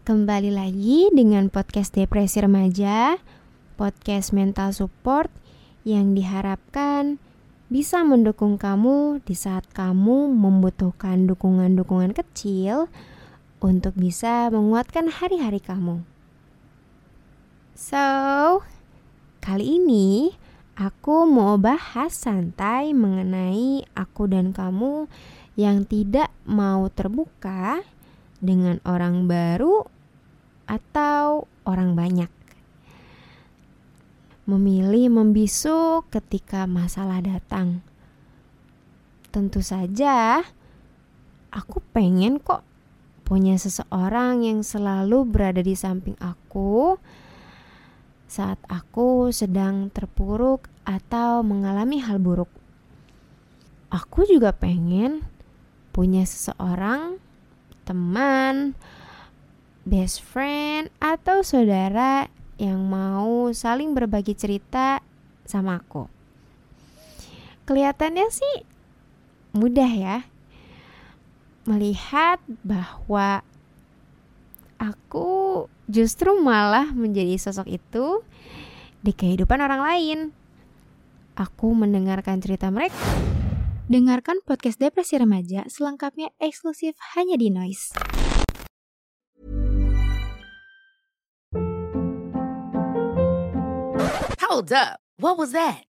kembali lagi dengan podcast Depresi Remaja, podcast mental support yang diharapkan bisa mendukung kamu di saat kamu membutuhkan dukungan-dukungan kecil untuk bisa menguatkan hari-hari kamu. So, kali ini aku mau bahas santai mengenai aku dan kamu yang tidak mau terbuka dengan orang baru atau orang banyak memilih membisu ketika masalah datang. Tentu saja, aku pengen kok punya seseorang yang selalu berada di samping aku saat aku sedang terpuruk atau mengalami hal buruk. Aku juga pengen punya seseorang, teman, best friend, atau saudara yang mau saling berbagi cerita sama aku. Kelihatannya sih mudah ya. Melihat bahwa aku justru malah menjadi sosok itu di kehidupan orang lain. Aku mendengarkan cerita mereka. Dengarkan podcast Depresi Remaja selengkapnya eksklusif hanya di Noise. Hold up. What was that?